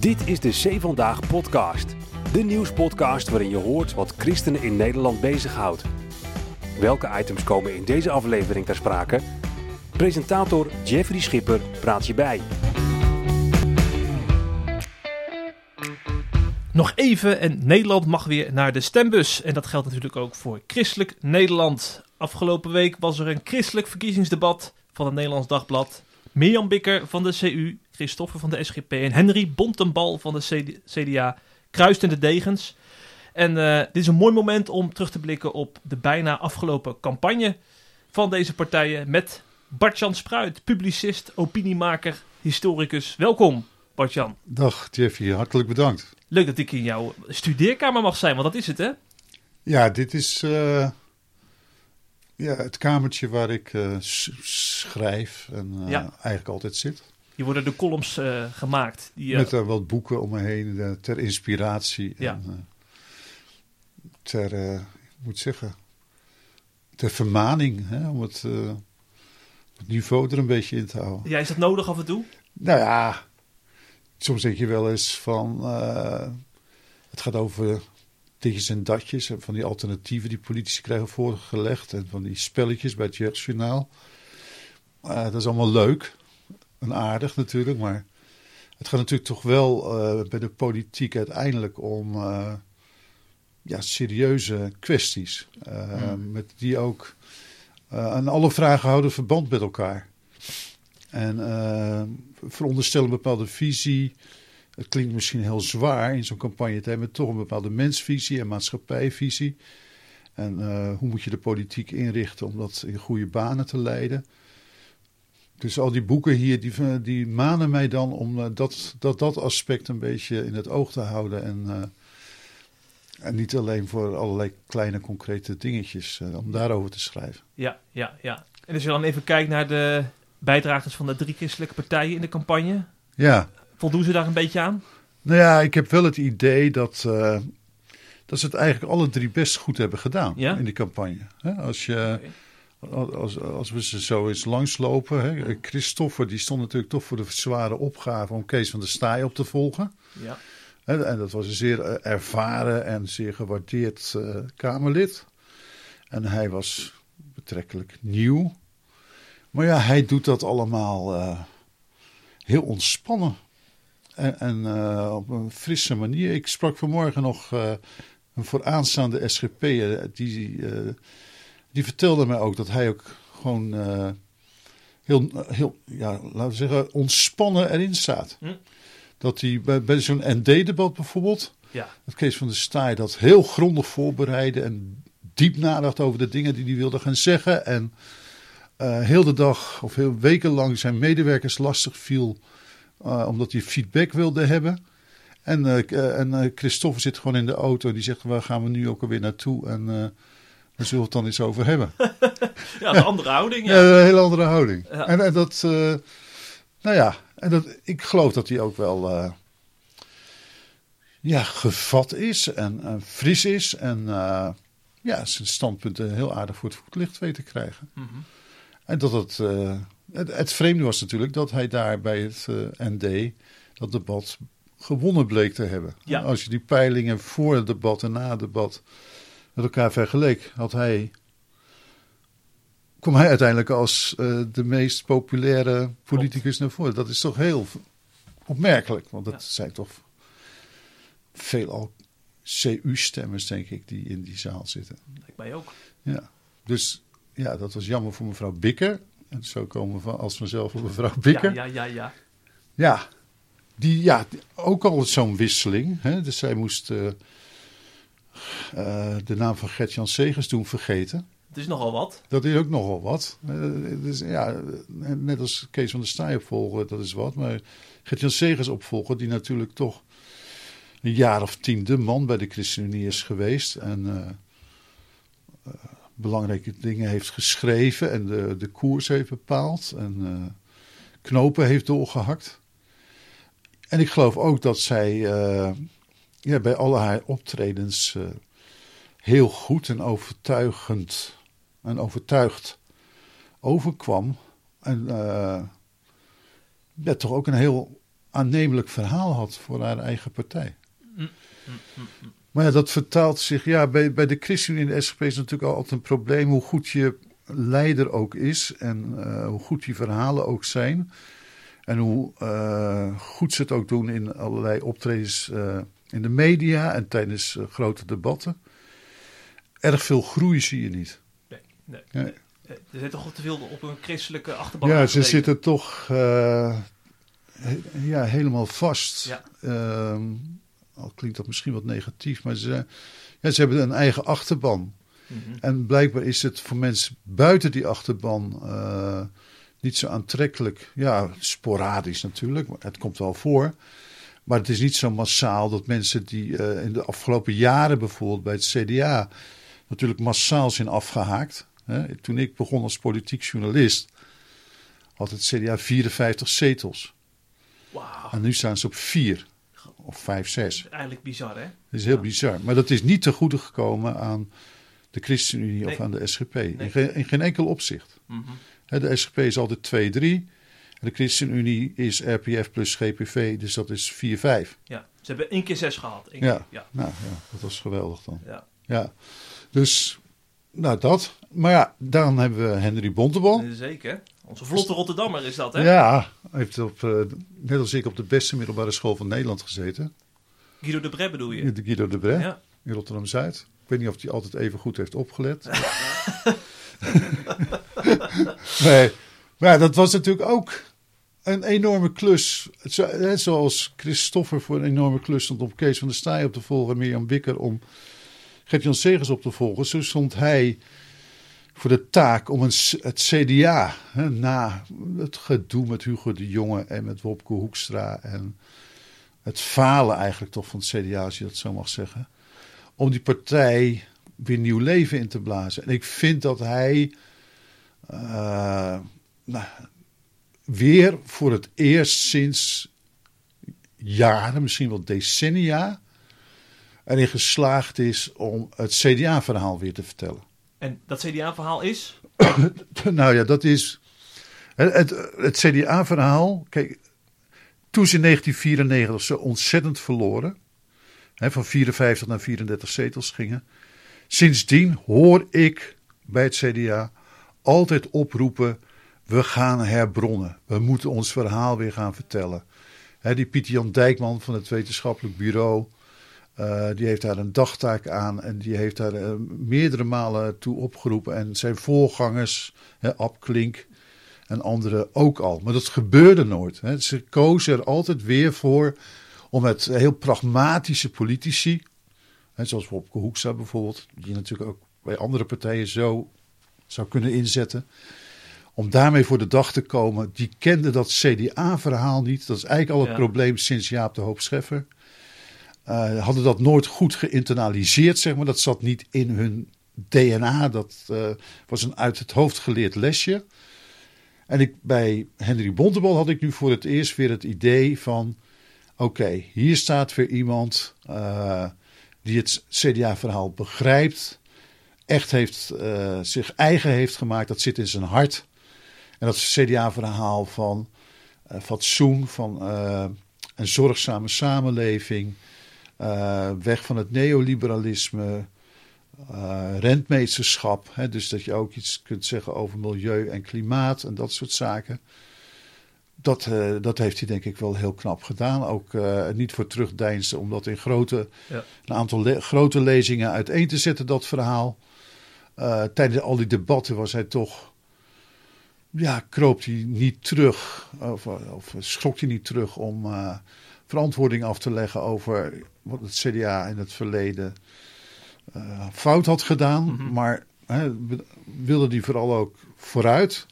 Dit is de Zee Vandaag podcast. De nieuwspodcast waarin je hoort wat christenen in Nederland bezighoudt. Welke items komen in deze aflevering ter sprake? Presentator Jeffrey Schipper praat je bij. Nog even en Nederland mag weer naar de stembus. En dat geldt natuurlijk ook voor Christelijk Nederland. Afgelopen week was er een christelijk verkiezingsdebat van het Nederlands Dagblad. Mirjam Bikker van de CU, Christoffer van de SGP en Henry Bontenbal van de CD CDA kruisten de degens. En uh, dit is een mooi moment om terug te blikken op de bijna afgelopen campagne van deze partijen met Bartjan Spruit, publicist, opiniemaker, historicus. Welkom, Bartjan. Dag Jeffy, hartelijk bedankt. Leuk dat ik in jouw studeerkamer mag zijn, want dat is het, hè? Ja, dit is uh, ja, het kamertje waar ik uh, schrijf en ja. eigenlijk altijd zit. Hier worden de columns gemaakt. Die, Met er wat boeken om me heen ter inspiratie. Ja. En, ter, ik moet zeggen, ter vermaning, hè, om het, het niveau er een beetje in te houden. Ja, is dat nodig af en toe? Nou ja, soms denk je wel eens van. Uh, het gaat over ditjes en datjes. En van die alternatieven die politici krijgen voorgelegd. En van die spelletjes bij het Jeugdjournaal. Uh, dat is allemaal leuk. En aardig natuurlijk. Maar het gaat natuurlijk toch wel uh, bij de politiek uiteindelijk om. ja, serieuze kwesties. Hmm. Met die ook aan alle vragen houden verband met elkaar. En uh, veronderstel een bepaalde visie. Het klinkt misschien heel zwaar in zo'n campagne te hebben, toch een bepaalde mensvisie en maatschappijvisie. En hoe moet je de politiek inrichten om dat in goede banen te leiden? Dus al die boeken hier, die, die manen mij dan om uh, dat, dat, dat aspect een beetje in het oog te houden. En, en niet alleen voor allerlei kleine concrete dingetjes, om daarover te schrijven. Ja, ja, ja. En als je dan even kijkt naar de bijdragers van de drie christelijke partijen in de campagne. Ja. Voldoen ze daar een beetje aan? Nou ja, ik heb wel het idee dat, uh, dat ze het eigenlijk alle drie best goed hebben gedaan ja? in die campagne. Als, je, okay. Als, als we ze zo eens langslopen. Hè, Christoffer die stond natuurlijk toch voor de zware opgave om Kees van der Staaij op te volgen. Ja. En dat was een zeer ervaren en zeer gewaardeerd uh, Kamerlid. En hij was betrekkelijk nieuw. Maar ja, hij doet dat allemaal uh, heel ontspannen. En, en uh, op een frisse manier. Ik sprak vanmorgen nog een vooraanstaande SGP. Die, die vertelde mij ook dat hij ook gewoon heel, heel ja, laten we zeggen, ontspannen erin staat. Hm? Dat hij bij, bij zo'n ND-debat bijvoorbeeld. Ja. Dat Kees van der Staaij dat heel grondig voorbereidde. En diep nadacht over de dingen die hij wilde gaan zeggen. En uh, heel de dag of heel wekenlang zijn medewerkers lastig viel. Uh, omdat hij feedback wilde hebben. En, uh, en Christophe zit gewoon in de auto. En die zegt: Waar gaan we nu ook alweer naartoe? En daar zullen we het dan eens over hebben. ja, een andere houding. Ja. ja, een hele andere houding. Ja. En, en, dat, nou ja, en dat, ik geloof dat hij ook wel ja, gevat is en, en fris is. En ja, zijn standpunten heel aardig voor het voetlicht weet te krijgen. Mm -hmm. En dat het, het, het, vreemde was natuurlijk dat hij daar bij het ND dat debat gewonnen bleek te hebben. Ja. Als je die peilingen voor het debat en na het debat met elkaar vergeleek, had hij, kwam hij uiteindelijk als uh, de meest populaire politicus naar voren. Dat is toch heel opmerkelijk, want dat Ja. zijn toch veelal CU-stemmers, denk ik, die in die zaal zitten. Lijkt mij ook. Ja, dus ja, dat was jammer voor mevrouw Bikker. En zo komen we van, als vanzelf op mevrouw Bikker. Ja, ja, ja, ja. Ja, die, ja ook al zo'n wisseling. Hè? Dus zij moest eh, eh, de naam van Gert-Jan Segers doen vergeten. Het is nogal wat. Dat is ook nogal wat. Eh, dus, ja, net als Kees van der Staaij opvolgen, dat is wat. Maar Gert-Jan Segers opvolgen, die natuurlijk toch een jaar of tien de man bij de ChristenUnie is geweest. En eh, belangrijke dingen heeft geschreven en de, de koers heeft bepaald. En knopen heeft doorgehakt. En ik geloof ook dat zij ja, bij alle haar optredens eh, heel goed en overtuigend en overtuigd overkwam. En ja, toch ook een heel aannemelijk verhaal had voor haar eigen partij. Mm, mm, mm, Maar ja, dat vertaalt zich. Ja, bij, bij de ChristenUnie en de SGP is natuurlijk altijd een probleem hoe goed je leider ook is en eh, hoe goed die verhalen ook zijn. En hoe uh, goed ze het ook doen in allerlei optredens uh, in de media en tijdens grote debatten. Erg veel groei zie je niet. Nee, nee. Nee. Er zit toch te veel op een christelijke achterban. Ja, ze zitten toch ja, helemaal vast. Ja. Ehm, al klinkt dat misschien wat negatief, maar ze, ja, ze hebben een eigen achterban. Mhm. En blijkbaar is het voor mensen buiten die achterban uh, niet zo aantrekkelijk. Ja, sporadisch natuurlijk, maar het komt wel voor. Maar het is niet zo massaal dat mensen die uh, in de afgelopen jaren bijvoorbeeld bij het CDA natuurlijk massaal zijn afgehaakt. Hè. Toen ik begon als politiek journalist had het CDA 54 zetels. Wow. En nu staan ze op vier of vijf, zes. Dat is eigenlijk bizar, hè? Dat is heel ja. bizar. Maar dat is niet te goede gekomen aan de ChristenUnie nee. of aan de SGP. Nee. In, geen, in, geen, enkel opzicht. Mm -hmm. De SGP is altijd 2-3. De ChristenUnie is RPF plus GPV, dus dat is 4-5. Ja, ze hebben één keer zes gehad. Eén ja. Keer, ja. Nou, ja, dat was geweldig dan. Ja. ja. Dus, nou dat. Maar ja, dan hebben we Henry Bontebal. Zeker. Onze vlotte Rotterdammer is dat, hè? Ja, heeft op, uh, net als ik op de beste middelbare school van Nederland gezeten. Guido de Bre bedoel je? De Guido de Bre, ja. in Rotterdam-Zuid. Ik weet niet of hij altijd even goed heeft opgelet. nee, maar ja, dat was natuurlijk ook een enorme klus. Zo, zoals Christoffer voor een enorme klus stond om Kees van der Staaij op te volgen... en Mirjam Bikker om Gert-Jan Segers op te volgen. Zo stond hij voor de taak om een, het CDA, hè, na het gedoe met Hugo de Jonge en met Wopke Hoekstra en het falen eigenlijk toch van het CDA, als je dat zo mag zeggen, om die partij weer nieuw leven in te blazen. En ik vind dat hij uh, nou, weer voor het eerst sinds jaren, misschien wel decennia, erin geslaagd is om het CDA-verhaal weer te vertellen. En dat CDA-verhaal is? nou ja, dat is. Het, het, het CDA-verhaal. Kijk, toen ze in 1994 zo ontzettend verloren. Hè, van 54 naar 34 zetels gingen. Sindsdien hoor ik bij het CDA altijd oproepen. We gaan herbronnen. We moeten ons verhaal weer gaan vertellen. Die Pieter Jan Dijkman van het wetenschappelijk bureau. Uh, die heeft daar een dagtaak aan en die heeft daar uh, meerdere malen toe opgeroepen. En zijn voorgangers, hè, Ab Klink en anderen ook al. Maar dat gebeurde nooit. Ze kozen er altijd weer voor om met heel pragmatische politici, zoals Wopke Hoekstra bijvoorbeeld, die natuurlijk ook bij andere partijen zo zou kunnen inzetten. Om daarmee voor de dag te komen. Die kenden dat CDA-verhaal niet. Dat is eigenlijk al het Ja. probleem sinds Jaap de Hoop Scheffer. Uh, hadden dat nooit goed geïnternaliseerd, zeg maar. Dat zat niet in hun DNA. Dat uh, was een uit het hoofd geleerd lesje. En ik, bij Henry Bontebal had ik nu voor het eerst weer het idee van... Oké, hier staat weer iemand uh, die het CDA-verhaal begrijpt. Echt heeft, zich eigen heeft gemaakt. Dat zit in zijn hart. En dat CDA-verhaal van fatsoen, van een zorgzame samenleving... Uh, weg van het neoliberalisme, rentmeesterschap. Hè, dus dat je ook iets kunt zeggen over milieu en klimaat en dat soort zaken. Dat, dat heeft hij denk ik wel heel knap gedaan. Ook niet voor terugdeinzen om dat in grote, ja. een aantal le grote lezingen uiteen te zetten, dat verhaal. tijdens al die debatten was hij toch ja, kroop hij niet terug, of, of schrok hij niet terug om uh, verantwoording af te leggen over wat het CDA in het verleden uh, fout had gedaan. Mhm. Maar hè, wilde hij vooral ook vooruit.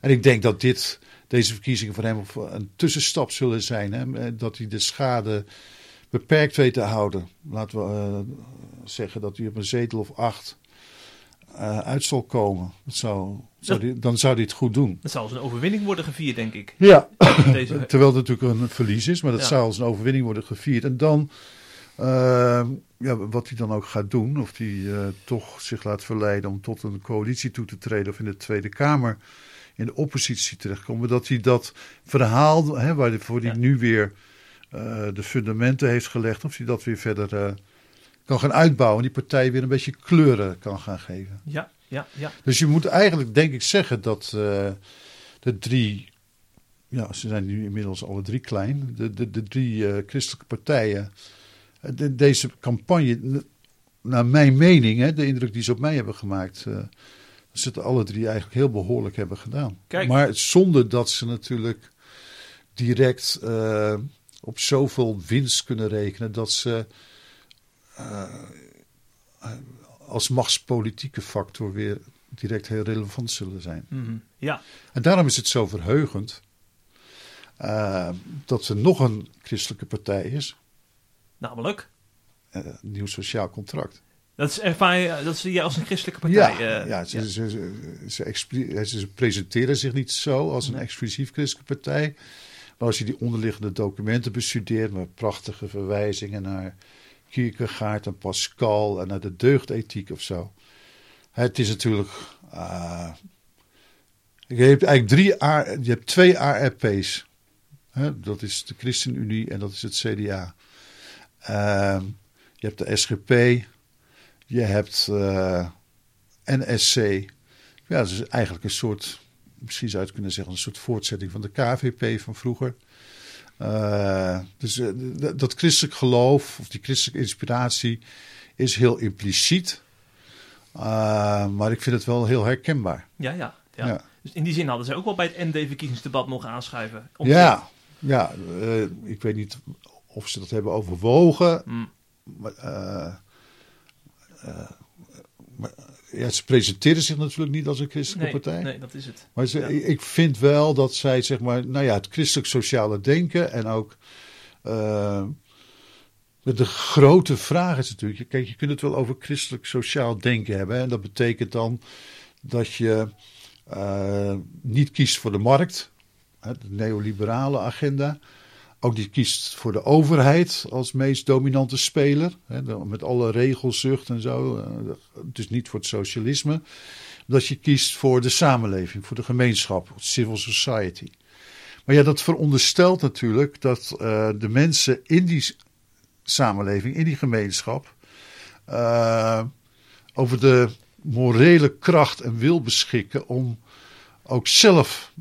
En ik denk dat dit, deze verkiezingen voor hem een tussenstap zullen zijn. Hè, dat hij de schade beperkt weet te houden. Laten we uh, zeggen dat hij op een zetel of acht uh, uit zal komen. Dat zou, zou die, dan zou hij het goed doen. Dat zou als een overwinning worden gevierd, denk ik. Ja, Deze... terwijl het natuurlijk een verlies is, maar dat Ja. zou als een overwinning worden gevierd. En dan, uh, ja, wat hij dan ook gaat doen, of hij uh, toch zich laat verleiden om tot een coalitie toe te treden of in de Tweede Kamer in de oppositie terechtkomen, dat hij dat verhaal, hè, waarvoor hij Ja. nu weer eh, de fundamenten heeft gelegd, of hij dat weer verder eh, kan gaan uitbouwen en die partij weer een beetje kleuren kan gaan geven. Ja, ja, ja. Dus je moet eigenlijk, denk ik, zeggen dat eh, de drie, ja, ze zijn nu inmiddels alle drie klein, de, de, de drie eh, christelijke partijen, eh, de- deze campagne, naar mijn mening, hè, de indruk die ze op mij hebben gemaakt, eh, dat ze het alle drie eigenlijk heel behoorlijk hebben gedaan. Kijk. Maar zonder dat ze natuurlijk direct op zoveel winst kunnen rekenen dat ze als machtspolitieke factor weer direct heel relevant zullen zijn. Mhm. Ja, En daarom is het zo verheugend eh, dat er nog een christelijke partij is, namelijk. eh, Nieuw Sociaal Contract. Dat, is ervaar je, dat zie je als een christelijke partij. ja, eh, ja, ze, ja. Ze, ze, ze, ze presenteren zich niet zo als een Nee. exclusief christelijke partij. Maar als je die onderliggende documenten bestudeert met prachtige verwijzingen naar Kierkegaard en Pascal en naar de deugdethiek of zo. Het is natuurlijk. ah, je hebt eigenlijk drie je hebt twee ARP's. Hè, dat is de ChristenUnie en dat is het CDA. Ehm, je hebt de SGP, je hebt eh, NSC. Ja, dat is eigenlijk een soort, misschien zou je het kunnen zeggen, een soort voortzetting van de KVP van vroeger. Eh, dus eh, dat christelijk geloof of die christelijke inspiratie is heel impliciet. Eh, maar ik vind het wel heel herkenbaar. Ja, ja, ja. Ja. Dus in die zin hadden ze ook wel bij het ND-verkiezingsdebat mogen aanschuiven. Om Ja, ja ik weet niet of ze dat hebben overwogen. Mm. Maar, maar, ja, ze presenteren zich natuurlijk niet als een christelijke Nee, partij. nee, dat is het. Maar ze, Ja. ik- vind wel dat zij, zeg maar, nou ja, het christelijk sociale denken en ook. eh, de grote vraag is natuurlijk, kijk, je kunt het wel over christelijk sociaal denken hebben. Hè, en dat betekent dan dat je eh, niet kiest voor de markt, hè, de neoliberale agenda. Ook niet kiest voor de overheid als meest dominante speler. Hè, met alle regelzucht en zo. dus niet voor het socialisme. Dat je kiest voor de samenleving, voor de gemeenschap, civil society. Maar ja, dat veronderstelt natuurlijk dat eh, de mensen in die samenleving, in die gemeenschap, eh, over de morele kracht en wil beschikken om ook zelf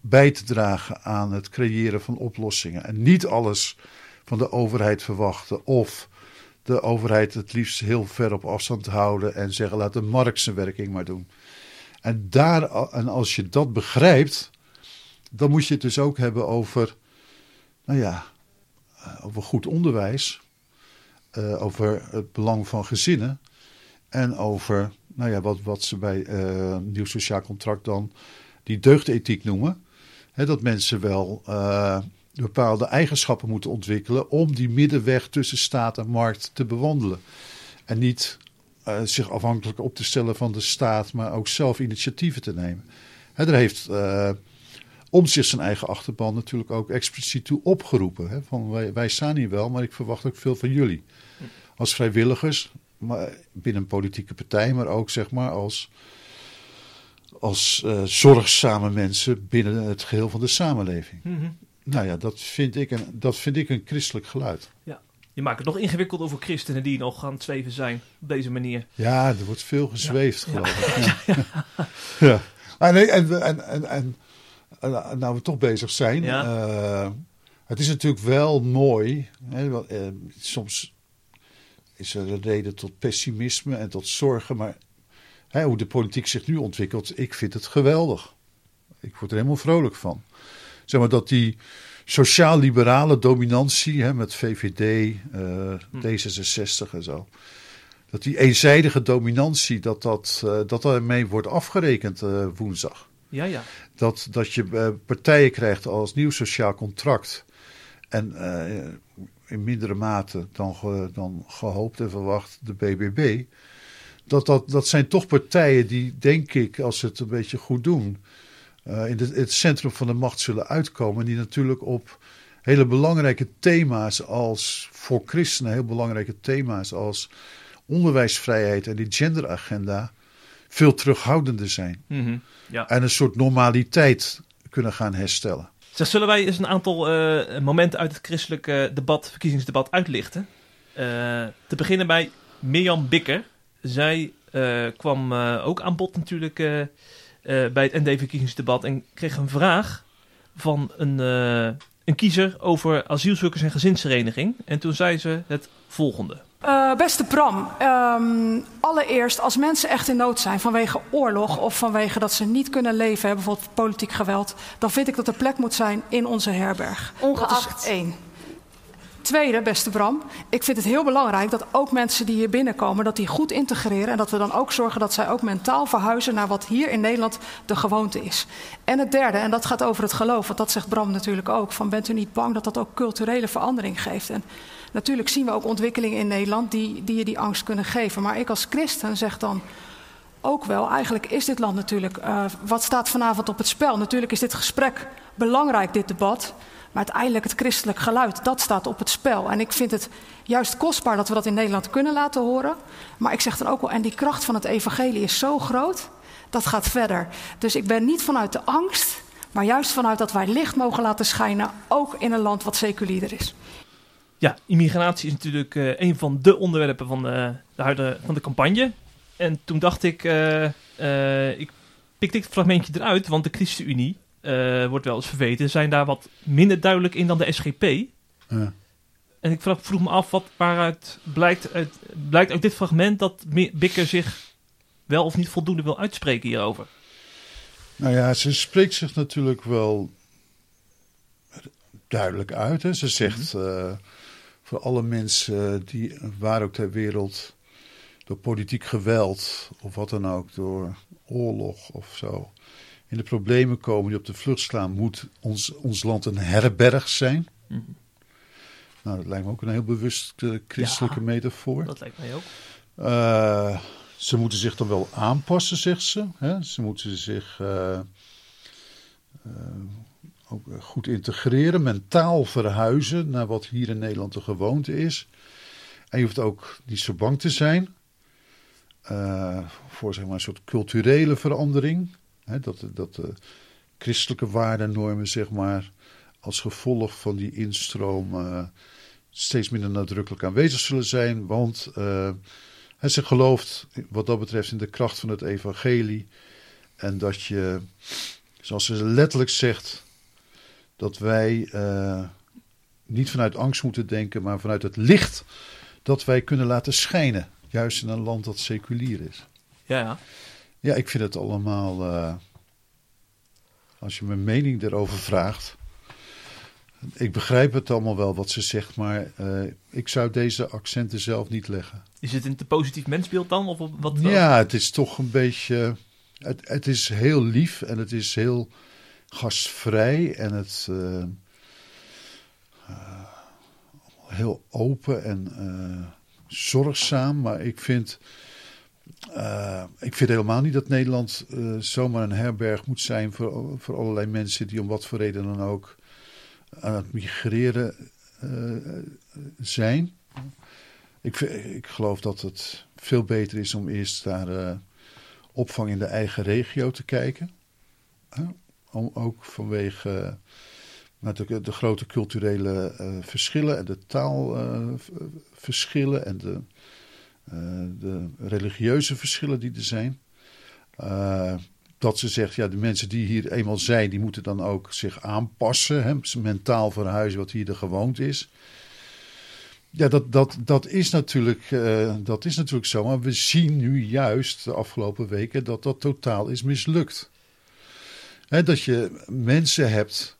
bij te dragen aan het creëren van oplossingen. En niet alles van de overheid verwachten of de overheid het liefst heel ver op afstand houden en zeggen laat de markt zijn werking maar doen. En, daar, en als je dat begrijpt, dan moet je het dus ook hebben over, nou ja, eh, over goed onderwijs, eh, over het belang van gezinnen en over, nou ja, wat, wat ze bij eh nieuw sociaal contract dan die deugdethiek noemen. Hè, dat mensen wel eh, bepaalde eigenschappen moeten ontwikkelen om die middenweg tussen staat en markt te bewandelen. En niet eh, zich afhankelijk op te stellen van de staat, maar ook zelf initiatieven te nemen. Hè, daar heeft eh om zich zijn eigen achterban natuurlijk ook expliciet toe opgeroepen. Hè, van wij, wij staan hier wel, maar ik verwacht ook veel van jullie. Als vrijwilligers, maar binnen een politieke partij, maar ook zeg maar als, als eh, zorgzame mensen binnen het geheel van de samenleving. Mhm. Nou ja, dat vind ik een, dat vind ik een christelijk geluid. Je maakt het nog ingewikkelder voor christenen die nog aan het zweven zijn op deze manier. Ja, er wordt veel gezweefd, Ja. geloof ik. Ja. ja. Ah, nee, en, en, en, en, en nou we toch bezig zijn. Ja. eh, het is natuurlijk wel mooi. Hè, want, eh, soms is er een reden tot pessimisme en tot zorgen. Maar hè, hoe de politiek zich nu ontwikkelt, ik vind het geweldig. Ik word er helemaal vrolijk van. Zeg maar dat die sociaal-liberale dominantie hè, met VVD, eh, D66 en zo. Dat die eenzijdige dominantie, dat, dat, eh, dat daarmee wordt afgerekend eh, woensdag. Ja, ja. Dat, dat je partijen krijgt als nieuw sociaal contract. En in mindere mate dan, ge- dan gehoopt en verwacht de BBB. Dat, dat, dat zijn toch partijen die, denk ik, als ze het een beetje goed doen, eh, in de- het centrum van de macht zullen uitkomen. Die natuurlijk op hele belangrijke thema's als, voor christenen heel belangrijke thema's als onderwijsvrijheid en die genderagenda veel terughoudender zijn. Mhm, ja. En een soort normaliteit kunnen gaan herstellen. Zeg, zullen wij eens een aantal eh, momenten uit het christelijke debat, verkiezingsdebat uitlichten? Eh, te beginnen bij Mirjam Bikker. Zij eh, kwam ook aan bod natuurlijk bij het ND-verkiezingsdebat en kreeg een vraag van een, een kiezer over asielzoekers en gezinshereniging. En toen zei ze het volgende. Uh, beste Bram, um, allereerst als mensen echt in nood zijn vanwege oorlog of vanwege dat ze niet kunnen leven, bijvoorbeeld politiek geweld, dan vind ik dat er plek moet zijn in onze herberg. Ongeacht. Één. Tweede, beste Bram, ik vind het heel belangrijk dat ook mensen die hier binnenkomen, dat die goed integreren en dat we dan ook zorgen dat zij ook mentaal verhuizen naar wat hier in Nederland de gewoonte is. En het derde, en dat gaat over het geloof, want dat zegt Bram natuurlijk ook, van bent u niet bang dat dat ook culturele verandering geeft? En natuurlijk zien we ook ontwikkelingen in Nederland die, die je die angst kunnen geven. Maar ik als christen zeg dan ook wel, eigenlijk is dit land natuurlijk, uh, wat staat vanavond op het spel? Natuurlijk is dit gesprek belangrijk, dit debat. Maar uiteindelijk het christelijk geluid, dat staat op het spel. En ik vind het juist kostbaar dat we dat in Nederland kunnen laten horen. Maar ik zeg dan ook wel, en die kracht van het evangelie is zo groot, dat gaat verder. Dus ik ben niet vanuit de angst, maar juist vanuit dat wij licht mogen laten schijnen, ook in een land wat seculier is. Ja, immigratie is natuurlijk uh, een van de onderwerpen van de, de, huidige, van de campagne. En toen dacht ik, uh, ik pik dit fragmentje eruit, want de ChristenUnie wordt wel eens verweten, zijn daar wat minder duidelijk in dan de SGP. Ja. En ik vroeg, vroeg, me af wat waaruit blijkt uit, blijkt uit dit fragment dat Bikker zich wel of niet voldoende wil uitspreken hierover. Nou ja, ze spreekt zich natuurlijk wel duidelijk uit. Hè. Ze zegt. Mhm voor alle mensen die waar ook ter wereld door politiek geweld of wat dan ook, door oorlog of zo, in de problemen komen die op de vlucht slaan, moet ons, ons land een herberg zijn. Mhm. Nou, dat lijkt me ook een heel bewust christelijke metafoor. Dat lijkt mij ook. Uh, ze moeten zich dan wel aanpassen, zegt ze. Hè? Ze moeten zich uh, uh, ook eh, goed integreren, mentaal verhuizen naar wat hier in Nederland de gewoonte is. En je hoeft ook niet zo bang te zijn voor zeg maar, een soort culturele verandering. Dat, dat de christelijke waarden normen zeg maar, als gevolg van die instroom uh, steeds minder nadrukkelijk aanwezig zullen zijn. Want uh, ze gelooft wat dat betreft in de kracht van het evangelie. En dat je, zoals ze letterlijk zegt, dat wij niet vanuit angst moeten denken, maar vanuit het licht dat wij kunnen laten schijnen. Juist in een land dat seculier is. Ja, ja ik vind het allemaal. Uh, als je mijn mening erover vraagt. Ik begrijp het allemaal wel wat ze zegt, maar uh, ik zou deze accenten zelf niet leggen. Is het een te positief mensbeeld dan? Of wat ja, het is toch een beetje. Het, het is heel lief en het is heel gastvrij en het uh, uh, heel open en zorgzaam. Maar ik vind, ik vind helemaal niet dat Nederland zomaar een herberg moet zijn voor, voor allerlei mensen die om wat voor reden dan ook aan het migreren zijn. Ik, ik geloof dat het veel beter is om eerst naar opvang in de eigen regio te kijken ook vanwege de, de, grote culturele verschillen en de taalverschillen en de, de, religieuze verschillen die er zijn. dat ze zegt, ja, de mensen die hier eenmaal zijn, die moeten dan ook zich aanpassen, hè, mentaal verhuizen wat hier de gewoonte is. Ja, dat, dat, dat, is natuurlijk, dat is natuurlijk zo. Maar we zien nu juist de afgelopen weken dat dat totaal is mislukt dat je mensen hebt.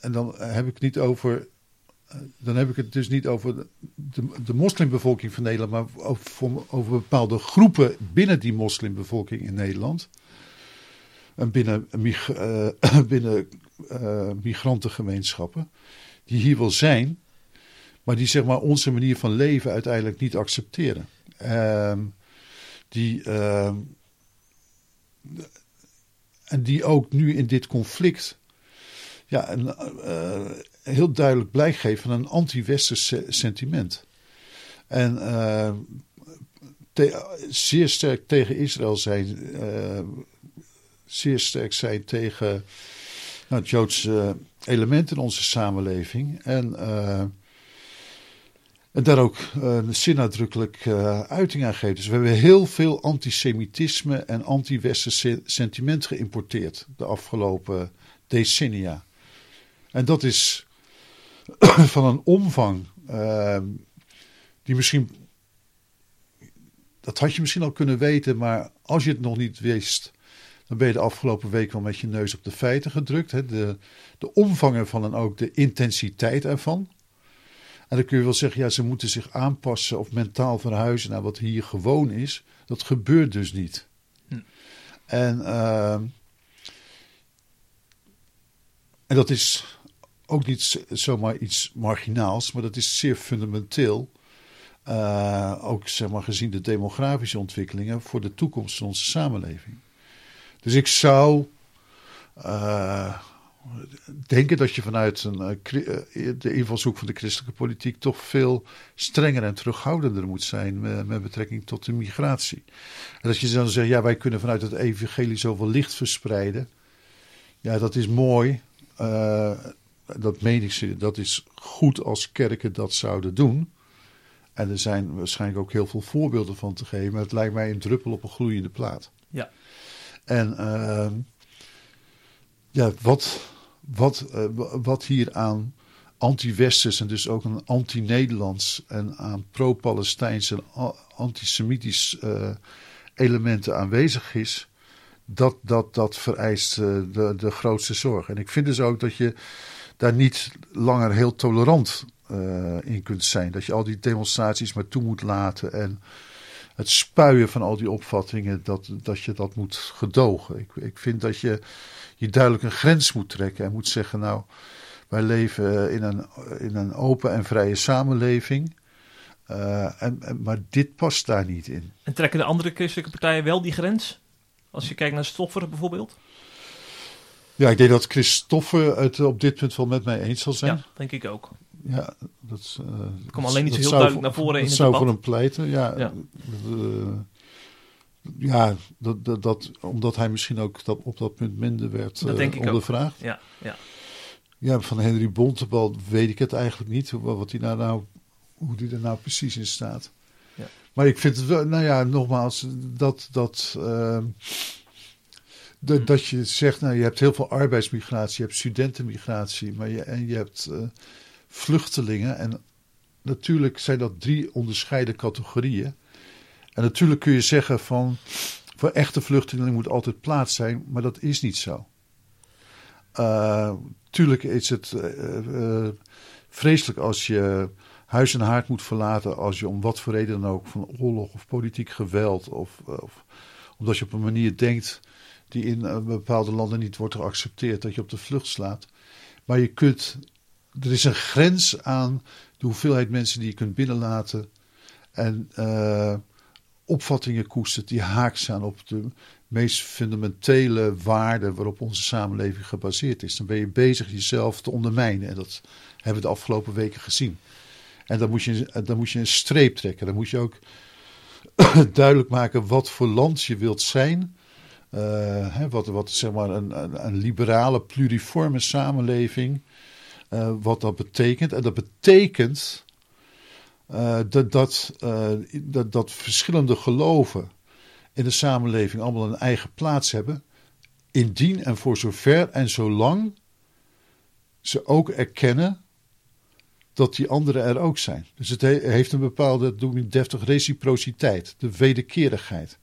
En dan heb ik het niet over. Dan heb ik het dus niet over de, de, moslimbevolking van Nederland, maar over, over bepaalde groepen binnen die moslimbevolking in Nederland. En binnen, uh, binnen uh, migrantengemeenschappen. Die hier wel zijn, maar die zeg maar onze manier van leven uiteindelijk niet accepteren. Uh, die ehm, en die ook nu in dit conflict ja, een, heel duidelijk blijk van een anti-westers sentiment. En uh, zeer sterk tegen Israël zijn, uh, zeer sterk zijn tegen nou, het Joodse element in onze samenleving. En, uh, en daar ook zeer nadrukkelijk uiting aan geven. Dus we hebben heel veel antisemitisme en anti-westerse sentiment geïmporteerd de afgelopen decennia. En dat is van een omvang die misschien. Dat had je misschien al kunnen weten, maar als je het nog niet wist, dan ben je de afgelopen week wel met je neus op de feiten gedrukt. Hè? De, de omvang ervan en ook de intensiteit ervan. En dan kun je wel zeggen, ja, ze moeten zich aanpassen of mentaal verhuizen naar wat hier gewoon is. Dat gebeurt dus niet. Hm. En, uh, en dat is ook niet zomaar iets marginaals, maar dat is zeer fundamenteel. Uh, ook zeg maar, gezien de demografische ontwikkelingen voor de toekomst van onze samenleving. Dus ik zou uh, denken dat je vanuit een, uh, de invalshoek van de christelijke politiek toch veel strenger en terughoudender moet zijn met, met, betrekking tot de migratie. En dat je dan zegt, ja, wij kunnen vanuit het evangelie zoveel licht verspreiden. Ja, dat is mooi. Dat ik, dat is goed als kerken dat zouden doen. En er zijn waarschijnlijk ook heel veel voorbeelden van te geven. Maar het lijkt mij een druppel op een gloeiende plaat. Ja. En uh, ja, wat, wat, uh, wat hier aan anti-westers en dus ook een anti-Nederlands en aan pro-Palestijnse en antisemitisch uh, elementen aanwezig is, dat, dat, dat vereist uh, de, de grootste zorg. En ik vind dus ook dat je daar niet langer heel tolerant uh, in kunt zijn. Dat je al die demonstraties maar toe moet laten en het spuien van al die opvattingen, dat, dat je dat moet gedogen. Ik, ik vind dat je, je duidelijk een grens moet trekken en moet zeggen, nou, wij leven in een, in een open en vrije samenleving. Uh, en, en, maar dit past daar niet in. En trekken de andere christelijke partijen wel die grens? Als je kijkt naar Stoffer bijvoorbeeld? Ja, ik denk dat Christoffer het op dit punt wel met mij eens zal zijn. Ja, denk ik ook. Ja, dat uh, kom alleen niet zo heel duidelijk naar voren in het zou debat. voor hem pleiten, ja. Ja, uh, ja dat, dat, dat, omdat hij misschien ook dat, op dat punt minder werd dat denk uh, ik ondervraagd. Ook. Ja, ja. ja, van Henry Bontebal weet ik het eigenlijk niet, wat hij nou, nou, hoe die er nou precies in staat. Ja. Maar ik vind het wel, nou ja, nogmaals, dat... dat dat je zegt, nou, je hebt heel veel arbeidsmigratie, je hebt studentenmigratie, maar je, en je hebt uh, vluchtelingen. En natuurlijk zijn dat drie onderscheiden categorieën. En natuurlijk kun je zeggen van, voor echte vluchtelingen moet altijd plaats zijn, maar dat is niet zo. Uh, tuurlijk is het uh, vreselijk als je huis en haard moet verlaten, als je om wat voor reden dan ook, van oorlog of politiek geweld, of, of omdat je op een manier denkt die in uh, bepaalde landen niet wordt geaccepteerd, dat je op de vlucht slaat. Maar je kunt, er is een grens aan de hoeveelheid mensen die je kunt binnenlaten en uh, opvattingen koestert die haak staan op de meest fundamentele waarden waarop onze samenleving gebaseerd is. Dan ben je bezig jezelf te ondermijnen en dat hebben we de afgelopen weken gezien. En dan moet je, dan moet je een streep trekken. Dan moet je ook duidelijk maken wat voor land je wilt zijn. Hè, wat, wat zeg maar een, een, liberale, pluriforme samenleving. Uh, wat dat betekent. En dat betekent uh, dat, dat, dat, dat verschillende geloven in de samenleving allemaal een eigen plaats hebben. Indien en voor zover en zolang ze ook erkennen dat die anderen er ook zijn. Dus het he heeft een bepaalde, dat noem deftig, reciprociteit, de wederkerigheid.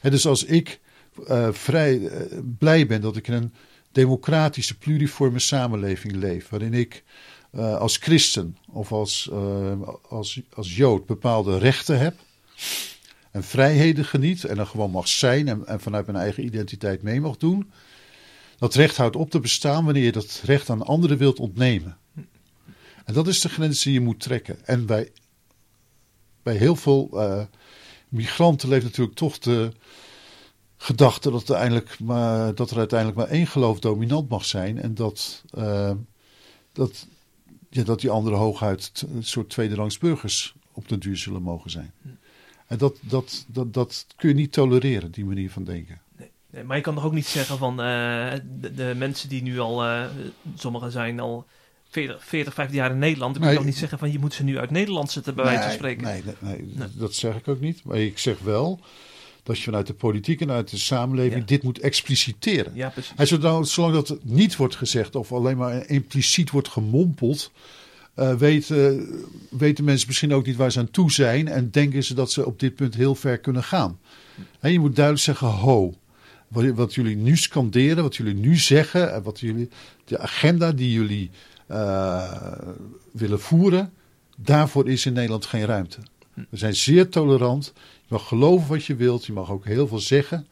He, dus als ik uh, vrij uh, blij ben dat ik in een democratische, pluriforme samenleving leef, waarin ik uh, als christen of als, als, als jood bepaalde rechten heb en vrijheden geniet en er gewoon mag zijn en, en vanuit mijn eigen identiteit mee mag doen. Dat recht houdt op te bestaan wanneer je dat recht aan anderen wilt ontnemen. En dat is de grens die je moet trekken. En bij, bij heel veel migranten leeft natuurlijk toch de gedachte dat, uiteindelijk maar, dat er uiteindelijk maar één geloof dominant mag zijn. En dat, uh, dat, ja, dat die andere hooguit een soort tweederangs burgers op den duur zullen mogen zijn. En dat, dat, dat, dat kun je niet tolereren, die manier van denken. Nee, maar je kan toch ook niet zeggen van uh, de, de, mensen die nu al, uh, sommigen zijn al 40, 40 50 jaar in Nederland. Dan nee, kan je niet zeggen van je moet ze nu uit Nederland zetten, bij wijze van spreken. Nee, nee, nee, dat zeg ik ook niet. Maar ik zeg wel dat je vanuit de politiek en uit de samenleving ja. dit moet expliciteren. Ja, precies. En zolang, zolang dat niet wordt gezegd of alleen maar impliciet wordt gemompeld, uh, weten, weten mensen misschien ook niet waar ze aan toe zijn en denken ze dat ze op dit punt heel ver kunnen gaan. En je moet duidelijk zeggen, ho, wat, wat jullie nu scanderen, wat jullie nu zeggen, en wat jullie, de agenda die jullie uh, willen voeren, daarvoor is in Nederland geen ruimte. We zijn zeer tolerant. Je mag geloven wat je wilt. Je mag ook heel veel zeggen.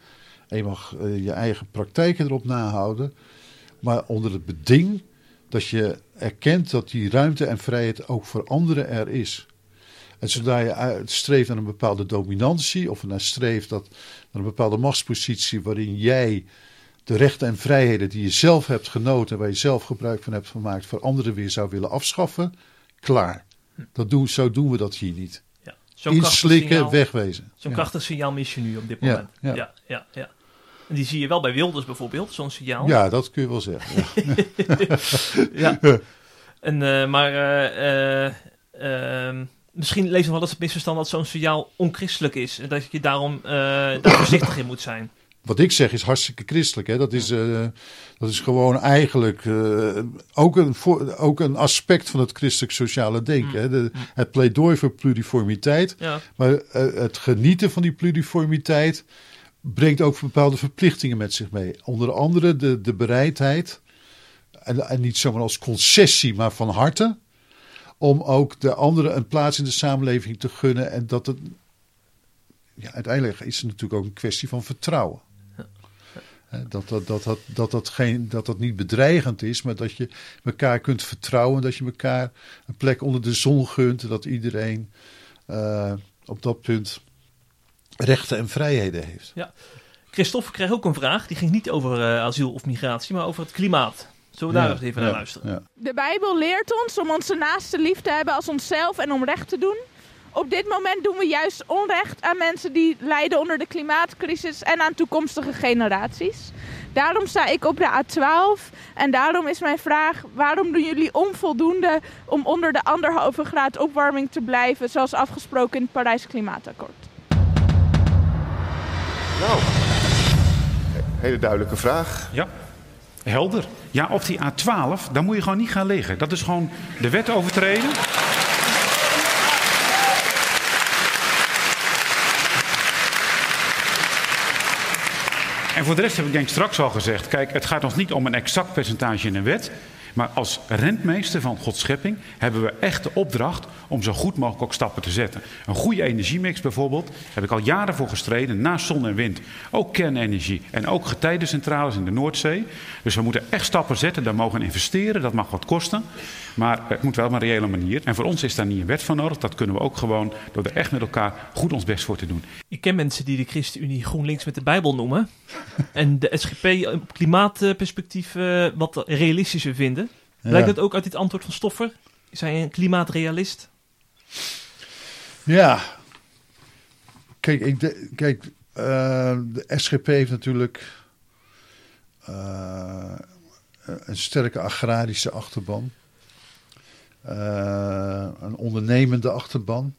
En je mag uh, je eigen praktijken erop nahouden. Maar onder het beding dat je erkent dat die ruimte en vrijheid ook voor anderen er is. En zodra je streeft naar een bepaalde dominantie of naar streeft dat, naar een bepaalde machtspositie waarin jij de rechten en vrijheden die je zelf hebt genoten en waar je zelf gebruik van hebt gemaakt voor anderen weer zou willen afschaffen, klaar. Dat doen, zo doen we dat hier niet. Inslikken, wegwezen. Zo'n krachtig signaal mis je nu op dit moment. Ja, ja, ja. ja, En die zie je wel bij Wilders bijvoorbeeld, zo'n signaal. Ja, dat kun je wel zeggen. ja. En, uh, maar uh, uh, misschien lees nog wel eens het misverstand dat zo'n signaal onchristelijk is. En dat je daarom daar voorzichtig in moet zijn wat ik zeg is hartstikke christelijk. Hè? Dat, is, uh, dat is gewoon eigenlijk uh, ook, een voor, ook een aspect van het christelijk sociale denken. Hè? De, het pleidooi voor pluriformiteit. Ja. Maar uh, het genieten van die pluriformiteit brengt ook bepaalde verplichtingen met zich mee. Onder andere de, de bereidheid, en, en niet zomaar als concessie, maar van harte. Om ook de anderen een plaats in de samenleving te gunnen. En dat het ja, uiteindelijk is het natuurlijk ook een kwestie van vertrouwen. Dat dat, dat, dat, dat, dat, geen, dat dat niet bedreigend is, maar dat je elkaar kunt vertrouwen. Dat je elkaar een plek onder de zon gunt. Dat iedereen uh, op dat punt rechten en vrijheden heeft. Ja. Christophe kreeg ook een vraag. Die ging niet over uh, asiel of migratie, maar over het klimaat. Zullen we daar ja, even naar luisteren? Ja. De Bijbel leert ons om onze naaste lief te hebben als onszelf en om recht te doen. Op dit moment doen we juist onrecht aan mensen die lijden onder de klimaatcrisis en aan toekomstige generaties. Daarom sta ik op de A12 en daarom is mijn vraag: waarom doen jullie onvoldoende om onder de anderhalve graad opwarming te blijven, zoals afgesproken in het Parijs Klimaatakkoord? Nou, hele duidelijke vraag. Ja. Helder. Ja, op die A12, daar moet je gewoon niet gaan liggen. Dat is gewoon de wet overtreden. En voor de rest heb ik denk straks al gezegd: kijk, het gaat ons niet om een exact percentage in een wet. Maar als rentmeester van Gods schepping hebben we echt de opdracht om zo goed mogelijk ook stappen te zetten. Een goede energiemix bijvoorbeeld, heb ik al jaren voor gestreden, naast zon en wind. Ook kernenergie en ook getijdencentrales in de Noordzee. Dus we moeten echt stappen zetten, daar mogen investeren, dat mag wat kosten. Maar het moet wel op een reële manier. En voor ons is daar niet een wet voor nodig. Dat kunnen we ook gewoon door er echt met elkaar goed ons best voor te doen. Ik ken mensen die de ChristenUnie GroenLinks met de Bijbel noemen. en de SGP op klimaatperspectief uh, wat realistischer vinden. Blijkt dat ook uit dit antwoord van Stoffer? Is hij een klimaatrealist? Ja. Kijk, ik de, kijk uh, de SGP heeft natuurlijk uh, een sterke agrarische achterban. Uh, een ondernemende achterban.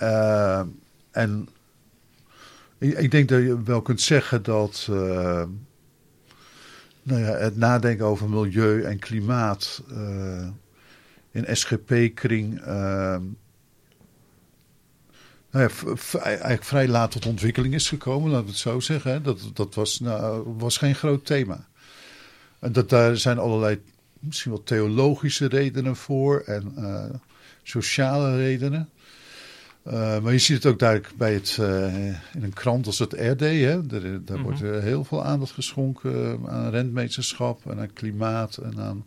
Uh, en ik, ik, denk dat je wel kunt zeggen dat uh, nou ja, het nadenken over milieu en klimaat in SGP-kring nou ja, eigenlijk vrij laat tot ontwikkeling is gekomen, laten we het zo zeggen. Dat, dat was, nou, was geen groot thema. En dat, daar zijn allerlei misschien wel theologische redenen voor en uh, sociale redenen. Uh, maar je ziet het ook duidelijk bij het, uh, in een krant als het RD. Hè? Daar, daar mm -hmm. wordt heel veel aandacht geschonken aan rentmeesterschap en aan klimaat en aan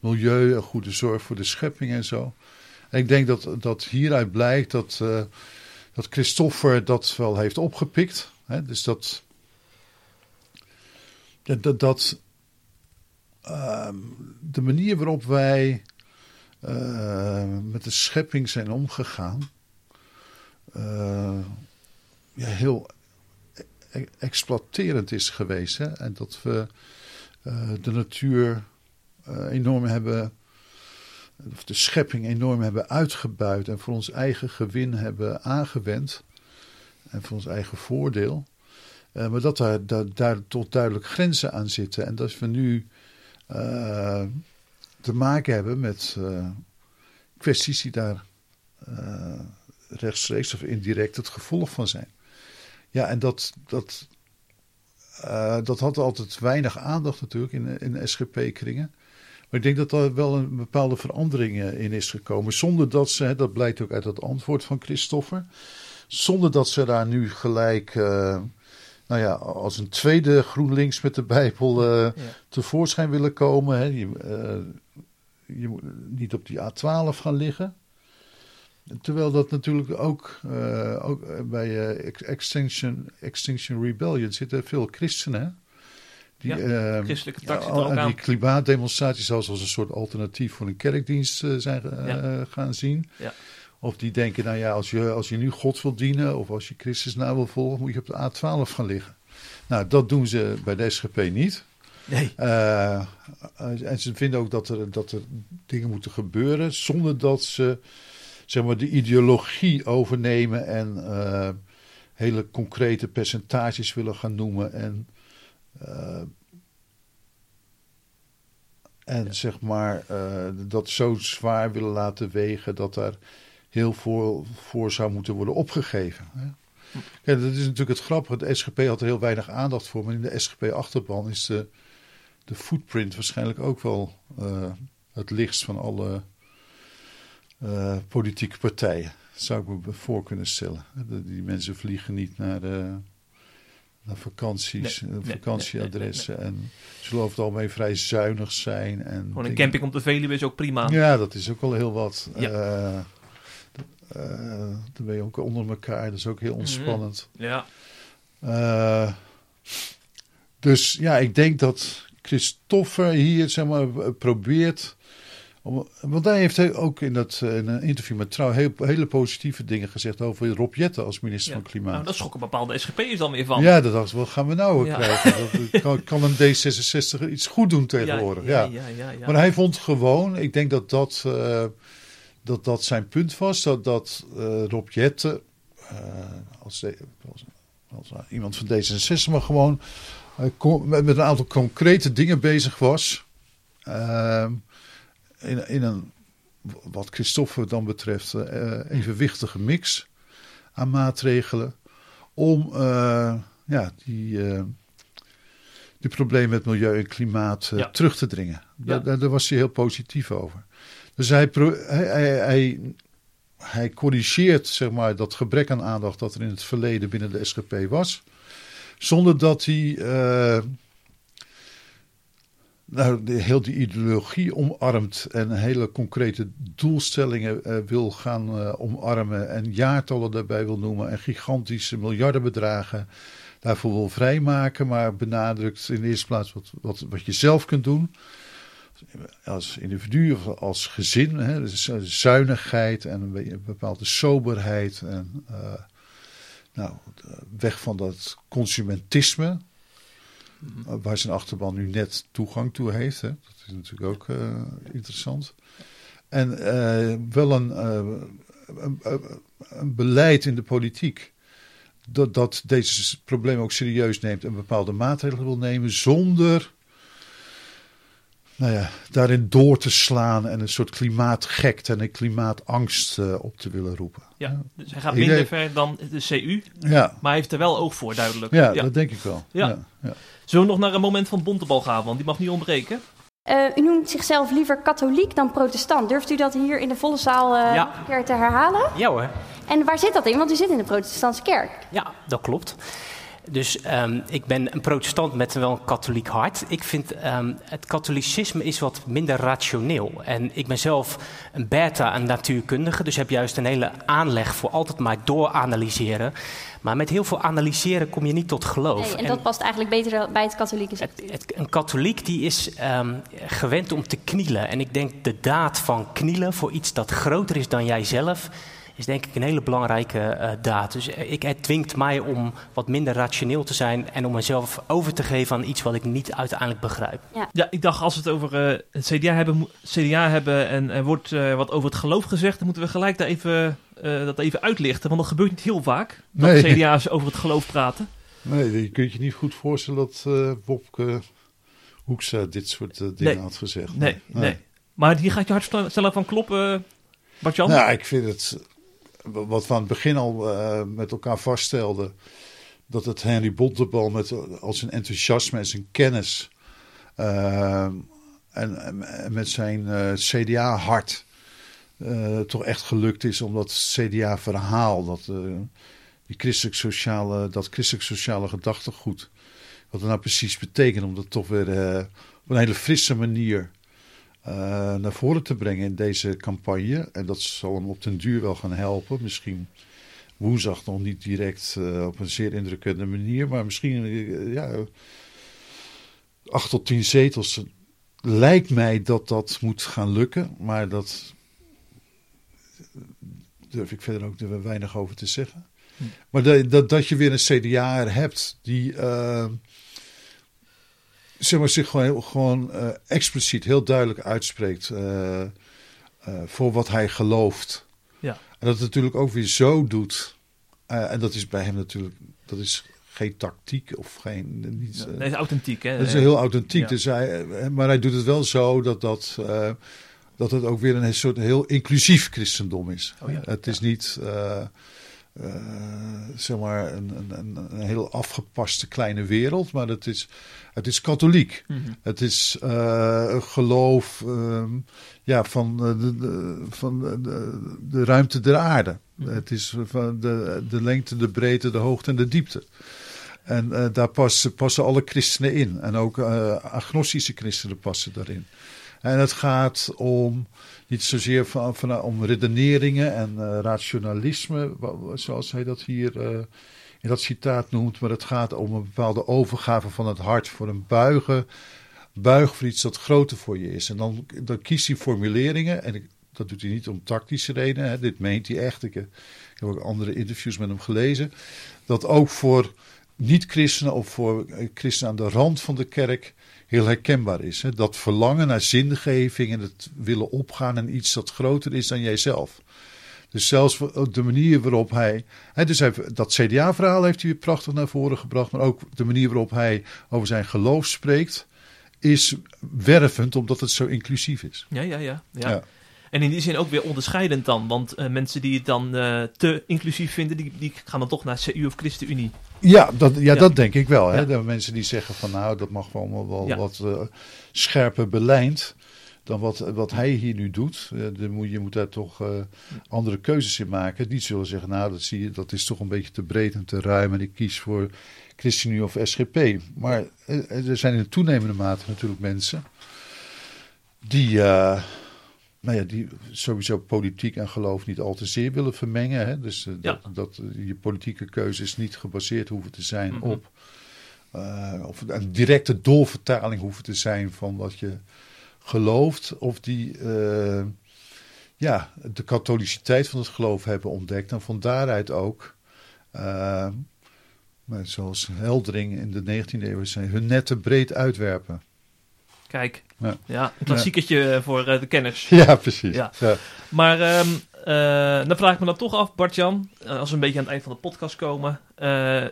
milieu en goede zorg voor de schepping en zo. En ik denk dat, dat hieruit blijkt dat, dat Christoffer dat wel heeft opgepikt. Hè? Dus dat, dat, dat uh, de manier waarop wij uh, met de schepping zijn omgegaan, eh, ja, heel e- exploiterend is geweest. Hè? En dat we eh, de natuur eh, enorm hebben, of de schepping enorm hebben uitgebuit en voor ons eigen gewin hebben aangewend. En voor ons eigen voordeel. Eh, maar dat daar, daar, daar tot duidelijk grenzen aan zitten. En dat we nu eh, te maken hebben met eh, kwesties die daar eh, rechtstreeks of indirect het gevolg van zijn. Ja, en dat, dat, dat had altijd weinig aandacht natuurlijk in, in SGP-kringen. Maar ik denk dat er wel een bepaalde verandering in is gekomen. Zonder dat ze, dat blijkt ook uit het antwoord van Christoffer. Zonder dat ze daar nu gelijk, nou ja, als een tweede GroenLinks met de Bijbel eh, Ja. tevoorschijn willen komen. Hè. Je, eh, je moet niet op die A12 gaan liggen. Terwijl dat natuurlijk ook, eh, ook bij Ex- Extinction, Extinction Rebellion zitten veel christenen. Die, Ja, eh, christelijke ja, tak zit er ook en aan. die klimaatdemonstraties zelfs als een soort alternatief voor een kerkdienst zijn Ja. gaan zien. Ja. Of die denken, nou ja, als je, als je nu God wil dienen of als je Christus na wil volgen, moet je op de A12 gaan liggen. Nou, dat doen ze bij de SGP niet. Nee. Eh, en ze vinden ook dat er, dat er dingen moeten gebeuren zonder dat ze zeg maar, de ideologie overnemen en eh, hele concrete percentages willen gaan noemen. En, eh, en zeg maar eh, dat zo zwaar willen laten wegen dat daar heel veel voor zou moeten worden opgegeven. Hè. Kijk, dat is natuurlijk het grappige. De SGP had er heel weinig aandacht voor, maar in de SGP-achterban is de, de footprint waarschijnlijk ook wel eh, het lichtst van alle eh, politieke partijen. Zou ik me voor kunnen stellen. Die mensen vliegen niet naar, naar vakanties, Nee, eh, nee, vakantieadressen. En zullen over het algemeen vrij zuinig zijn. En Gewoon een dingen- camping op de Veluwe is ook prima. ja, dat is ook wel heel wat. Ja. Dan ben je ook onder elkaar, dat is ook heel ontspannend. Ja. Eh, dus ja, ik denk dat Christoffer hier zeg maar, probeert. Om, want hij heeft ook in, dat, eh, in een interview met Trouw heel, hele positieve dingen gezegd over Rob Jetten als minister Ja. van Klimaat. Nou, daar schokken bepaalde SGP'ers dan weer van. Ja, dat dacht ik, wat gaan we nou Ja. krijgen? Dat, kan, kan een D66 iets goed doen tegenwoordig? Ja, ja. ja, ja, ja. Maar hij vond gewoon, ik denk dat dat, eh, dat, dat zijn punt was, dat, dat eh, Rob Jetten, eh, als, de- als, als iemand van D66, maar gewoon eh, met, met een aantal concrete dingen bezig was. Ehm, in, in een, wat Christoffer dan betreft, evenwichtige mix aan maatregelen om ja, die, die problemen met milieu en klimaat Ja. terug te dringen. Daar, Ja. daar, daar was hij heel positief over. Dus hij, hij corrigeert zeg maar, dat gebrek aan aandacht dat er in het verleden binnen de SGP was. Zonder dat hij eh, nou, de, heel die ideologie omarmt en hele concrete doelstellingen eh, wil gaan eh, omarmen en jaartallen daarbij wil noemen en gigantische miljardenbedragen daarvoor wil vrijmaken, maar benadrukt in de eerste plaats wat, wat, wat je zelf kunt doen. Als individu of als gezin, hè, dus zuinigheid en een, bepaalde soberheid en eh, nou, weg van dat consumentisme, Mhm. waar zijn achterban nu net toegang toe heeft. Hè. Dat is natuurlijk ook eh, interessant. En eh, wel een, eh, een, een- een beleid in de politiek dat, dat deze problemen ook serieus neemt en bepaalde maatregelen wil nemen zonder nou ja, daarin door te slaan en een soort klimaatgekte en een klimaatangst eh, op te willen roepen. Ja, dus hij gaat minder denk- ver dan de CU, Ja, maar hij heeft er wel oog voor, duidelijk. ja, dat denk ik wel. Ja. Ja, ja. Zullen we nog naar een moment van bontebal gaan, want die mag niet ontbreken. Eh, u noemt zichzelf liever katholiek dan protestant. Durft u dat hier in de volle zaal eh, Ja. een keer te herhalen? Ja hoor, En waar zit dat in? Want u zit in de protestantse kerk. ja, dat klopt. Dus ehm, ik ben een protestant met wel een katholiek hart. Ik vind ehm, het katholicisme is wat minder rationeel. En ik ben zelf een beta, een natuurkundige. Dus heb juist een hele aanleg voor altijd maar dooranalyseren. Maar met heel veel analyseren kom je niet tot geloof. Nee, en dat past eigenlijk beter bij het katholieke. Het, het- een katholiek die is ehm, gewend om te knielen. En ik denk de daad van knielen voor iets dat groter is dan jijzelf... is denk ik een hele belangrijke uh, daad. Dus ik, het dwingt mij om wat minder rationeel te zijn en om mezelf over te geven aan iets wat ik niet uiteindelijk begrijp. Ja, ja ik dacht als we het over het CDA hebben, CDA hebben en er wordt wat over het geloof gezegd, dan moeten we gelijk daar even, dat even uitlichten. Want dat gebeurt niet heel vaak, dat. CDA's over het geloof praten. Nee, je kunt je niet goed voorstellen dat uh, Bobke Hoekstra dit soort uh, dingen had gezegd. Nee, nee, Maar hier gaat je hart sneller van kloppen, Bartjan? Nou, ik vind het, wat we aan het begin al uh, met elkaar vaststelden, dat het Henry Bontebal met al zijn enthousiasme en zijn kennis en, en, met zijn CDA-hart toch echt gelukt is om dat CDA-verhaal, dat die christelijk sociale, dat christelijk sociale gedachtegoed. Wat het nou precies betekent om dat toch weer op een hele frisse manier uh, naar voren te brengen in deze campagne. En dat zal hem op den duur wel gaan helpen. Misschien woensdag nog niet direct uh, op een zeer indrukwekkende manier. Maar misschien ja, acht tot tien zetels. Lijkt mij dat dat moet gaan lukken. Maar dat durf ik verder ook weinig over te zeggen. Maar dat, dat, dat je weer een CDA hebt die zeg maar, zich gewoon, gewoon uh, expliciet heel duidelijk uitspreekt uh, voor wat hij gelooft. Ja. En dat het natuurlijk ook weer zo doet. en dat is bij hem natuurlijk, dat is geen tactiek of geen. Niet, nee, is authentiek. Hè? Dat is heel authentiek. Dus hij, maar hij doet het wel zo dat dat. dat het ook weer een soort heel inclusief christendom is. Oh ja. Het is niet uh, zeg maar een, een, een, heel afgepaste kleine wereld, maar het is, het is katholiek. Mm -hmm. Het is uh, geloof um, ja, van, de, de, van de, de, ruimte der aarde. Mm -hmm. Het is van de, de lengte, de breedte, de hoogte en de diepte. En uh, daar passen, passen alle christenen in. En ook agnostische christenen passen daarin. En het gaat om niet zozeer van, van, om redeneringen en uh, rationalisme, zoals hij dat hier uh, in dat citaat noemt, maar het gaat om een bepaalde overgave van het hart voor een buigen, buig voor iets dat groter voor je is. En dan, dan kiest hij formuleringen, en dat doet hij niet om tactische redenen, hè, dit meent hij echt. Ik, ik heb ook andere interviews met hem gelezen, dat ook voor niet-christenen of voor christenen aan de rand van de kerk heel herkenbaar is. Hè? Dat verlangen naar zingeving en het willen opgaan in iets dat groter is dan jijzelf. Dus zelfs de manier waarop hij. Hè, dus hij, dat CDA-verhaal heeft hij weer prachtig naar voren gebracht. Maar ook de manier waarop hij over zijn geloof spreekt. Is wervend omdat het zo inclusief is. Ja, ja, ja. ja. ja. En in die zin ook weer onderscheidend dan. Want uh, mensen die het dan uh, te inclusief vinden, die, die gaan dan toch naar CU of ChristenUnie. Ja, dat, ja, ja, dat denk ik wel. Hè? Ja. De mensen die zeggen van nou, dat mag wel wel ja. wat uh, scherper belijnd dan wat, wat hij hier nu doet. Uh, moet, je moet daar toch uh, andere keuzes in maken. Niet zullen zeggen, nou, dat, zie je, dat is toch een beetje te breed en te ruim en ik kies voor ChristenUnie of SGP. Maar er zijn in toenemende mate natuurlijk mensen die nou ja, die sowieso politiek en geloof niet al te zeer willen vermengen. Hè? Dus uh, ja. dat, dat uh, je politieke keuzes niet gebaseerd hoeven te zijn mm -hmm. op. Uh, of een directe doorvertaling hoeven te zijn van wat je gelooft. Of die ja, de katholiciteit van het geloof hebben ontdekt. En van daaruit ook. zoals Heldering in de 19e eeuw zei, hun netten breed uitwerpen. Kijk, ja, ja een klassieketje voor uh, de kenners. Ja, precies. Ja. Maar um, uh, dan vraag ik me dan toch af, Bart-Jan, uh, als we een beetje aan het eind van de podcast komen.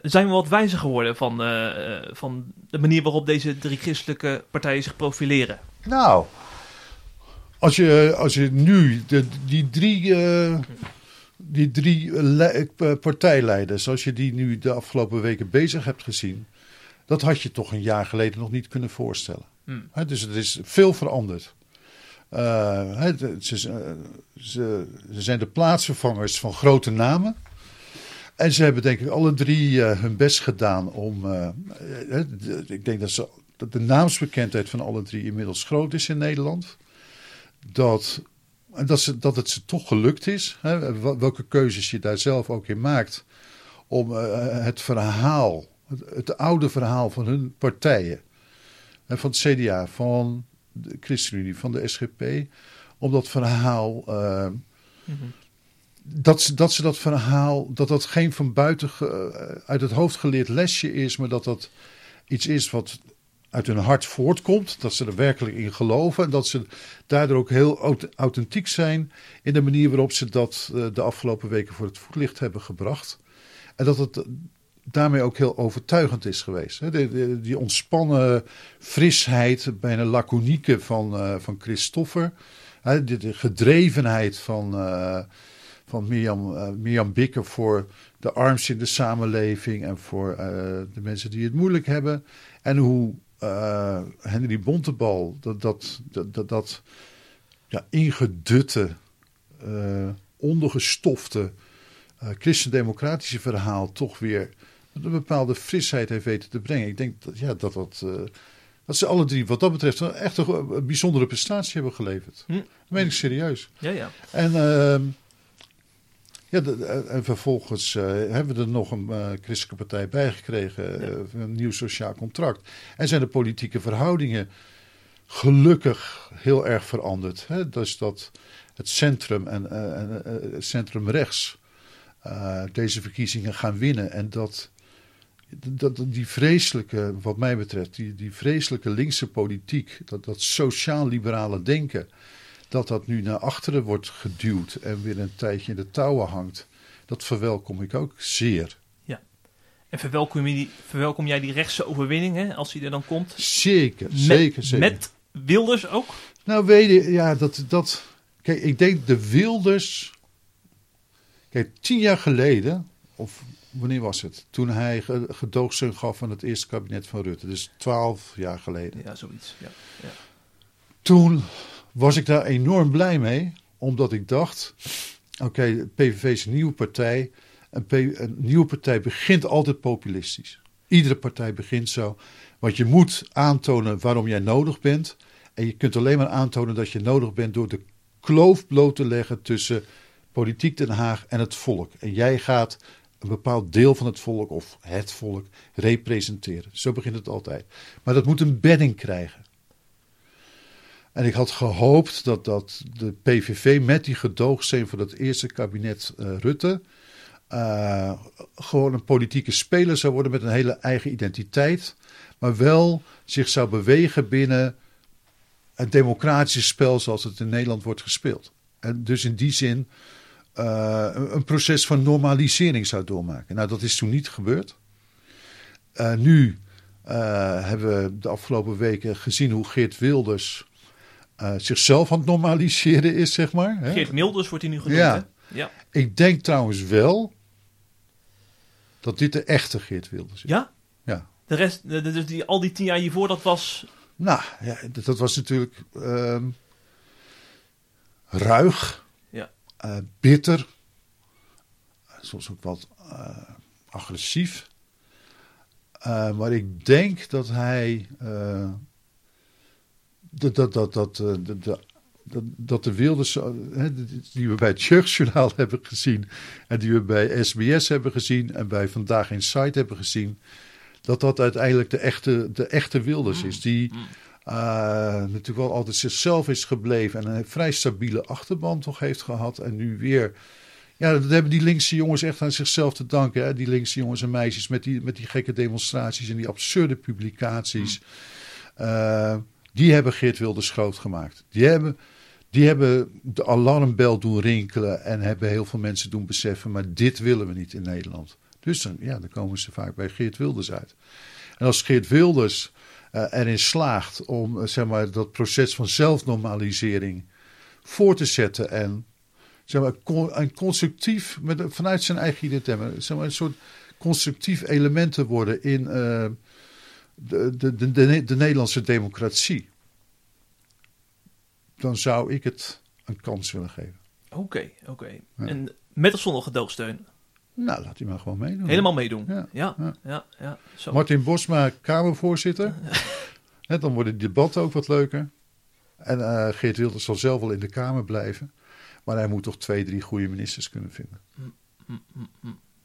zijn we wat wijzer geworden van, van de manier waarop deze drie christelijke partijen zich profileren? Nou, als je, als je nu de, die drie, die drie partijleiders, als je die nu de afgelopen weken bezig hebt gezien, dat had je toch een jaar geleden nog niet kunnen voorstellen. Hmm. Dus er is veel veranderd. Uh, he, ze, ze, ze, zijn de plaatsvervangers van grote namen. En ze hebben denk ik alle drie uh, hun best gedaan om... Ik denk dat, ze, dat de naamsbekendheid van alle drie inmiddels groot is in Nederland. Dat, dat, ze, dat het ze toch gelukt is. Welke keuzes je daar zelf ook in maakt. Om het verhaal, het, het oude verhaal van hun partijen van het CDA, van de ChristenUnie, van de SGP, om dat verhaal uh, mm -hmm. dat, ze, dat ze dat verhaal, dat dat geen van buiten ge- uit het hoofd geleerd lesje is, maar dat dat iets is wat uit hun hart voortkomt. Dat ze er werkelijk in geloven. En dat ze daardoor ook heel aut- authentiek zijn in de manier waarop ze dat eh, de afgelopen weken voor het voetlicht hebben gebracht. En dat het daarmee ook heel overtuigend is geweest. hè. Die ontspannen frisheid, bijna laconieke van, eh van Christoffer. hè, De, gedrevenheid van, eh, van Mirjam, eh, Mirjam Bikker voor de armsten in de samenleving en voor de mensen die het moeilijk hebben. En hoe Henry Bontebal dat, dat, dat, dat, ja, ingedutte, ondergestofte christendemocratische verhaal toch weer een bepaalde frisheid heeft weten te brengen. Ik denk dat, ja, dat, dat, eh, dat ze alle drie wat dat betreft een echt een, een bijzondere prestatie hebben geleverd. Hm. Dat meen ik serieus. Ja, ja. En, ehm, ja, de- eh, en vervolgens eh, hebben we er nog een christelijke partij bij gekregen, een nieuw sociaal contract. En zijn de politieke verhoudingen gelukkig heel erg veranderd. Hè? Dus dat het centrum en en, het centrum rechts deze verkiezingen gaan winnen. En dat, dat die vreselijke, wat mij betreft, die, die vreselijke linkse politiek, dat, dat sociaal-liberale denken dat dat nu naar achteren wordt geduwd en weer een tijdje in de touwen hangt, dat verwelkom ik ook zeer. En verwelkom, je die, verwelkom jij die rechtse overwinning, hè, als die er dan komt? Zeker, Met- zeker, zeker. Met Wilders ook? Nou, weet je, ja, dat, dat. Kijk, ik denk de Wilders. Kijk, tien jaar geleden, of wanneer was het? Toen hij ge- gedoogsteun gaf aan het eerste kabinet van Rutte. Dus twaalf jaar geleden. Ja, zoiets. Ja. Ja. Toen was ik daar enorm blij mee, omdat ik dacht: oké, PVV is een nieuwe partij. Een, een nieuwe partij begint altijd populistisch. Iedere partij begint zo. Want je moet aantonen waarom jij nodig bent. En je kunt alleen maar aantonen dat je nodig bent door de kloof bloot te leggen tussen politiek Den Haag en het volk. En jij gaat een bepaald deel van het volk of het volk representeren. Zo begint het altijd. Maar dat moet een bedding krijgen. En ik had gehoopt dat, dat de PVV met die gedoogsteun van het eerste kabinet eh, Rutte eh, gewoon een politieke speler zou worden met een hele eigen identiteit, maar wel zich zou bewegen binnen het democratische spel zoals het in Nederland wordt gespeeld. En dus in die zin eh, een, proces van normalisering zou doormaken. Nou, dat is toen niet gebeurd. Eh, nu eh, hebben we de afgelopen weken gezien hoe Geert Wilders zichzelf aan het normaliseren is, zeg maar. Hè? Geert Milders wordt hij nu genoemd, Ja. hè? Ja. Ik denk trouwens wel dat dit de echte Geert Wilders is. Ja? Ja. De rest, dus die, al die tien jaar hiervoor, dat was... Nou, ja, dat, dat was natuurlijk ehm, ruig, Eh, bitter, soms ook wat eh, agressief. Eh, maar ik denk dat hij. dat, dat, dat, dat, dat, dat de Wilders, die- die we bij het Jeugdjournaal hebben gezien. en die we bij SBS hebben gezien. en bij Vandaag in Site hebben gezien. dat dat uiteindelijk de echte, de echte Wilders is. Die eh, natuurlijk wel altijd zichzelf is gebleven. en een vrij stabiele achterban toch heeft gehad. en nu weer. Ja, dat hebben die linkse jongens echt aan zichzelf te danken. Hè? Die linkse jongens en meisjes met die, met die gekke demonstraties en die absurde publicaties. Eh, die hebben Geert Wilders groot gemaakt. Die hebben, die hebben de alarmbel doen rinkelen en hebben heel veel mensen doen beseffen, maar dit willen we niet in Nederland. Dus dan, ja, dan komen ze vaak bij Geert Wilders uit. En als Geert Wilders erin slaagt om eh, zeg maar, dat proces van zelfnormalisering voor te zetten en zeg maar, een constructief, met, vanuit zijn eigen identiteit, zeg maar, een soort constructief element te worden in eh, de, de, de, de, de Nederlandse democratie. Dan zou ik het een kans willen geven. Oké, oké. Ja. En met of zonder gedoogsteun? Nou, laat hij maar gewoon meedoen. Helemaal meedoen? Ja, Ja, ja. ja, ja. Zo. Martin Bosma, Kamervoorzitter. Dan worden de debatten ook wat leuker. En eh, Geert Wilders zal zelf wel in de Kamer blijven. Maar hij moet toch twee, drie goede ministers kunnen vinden.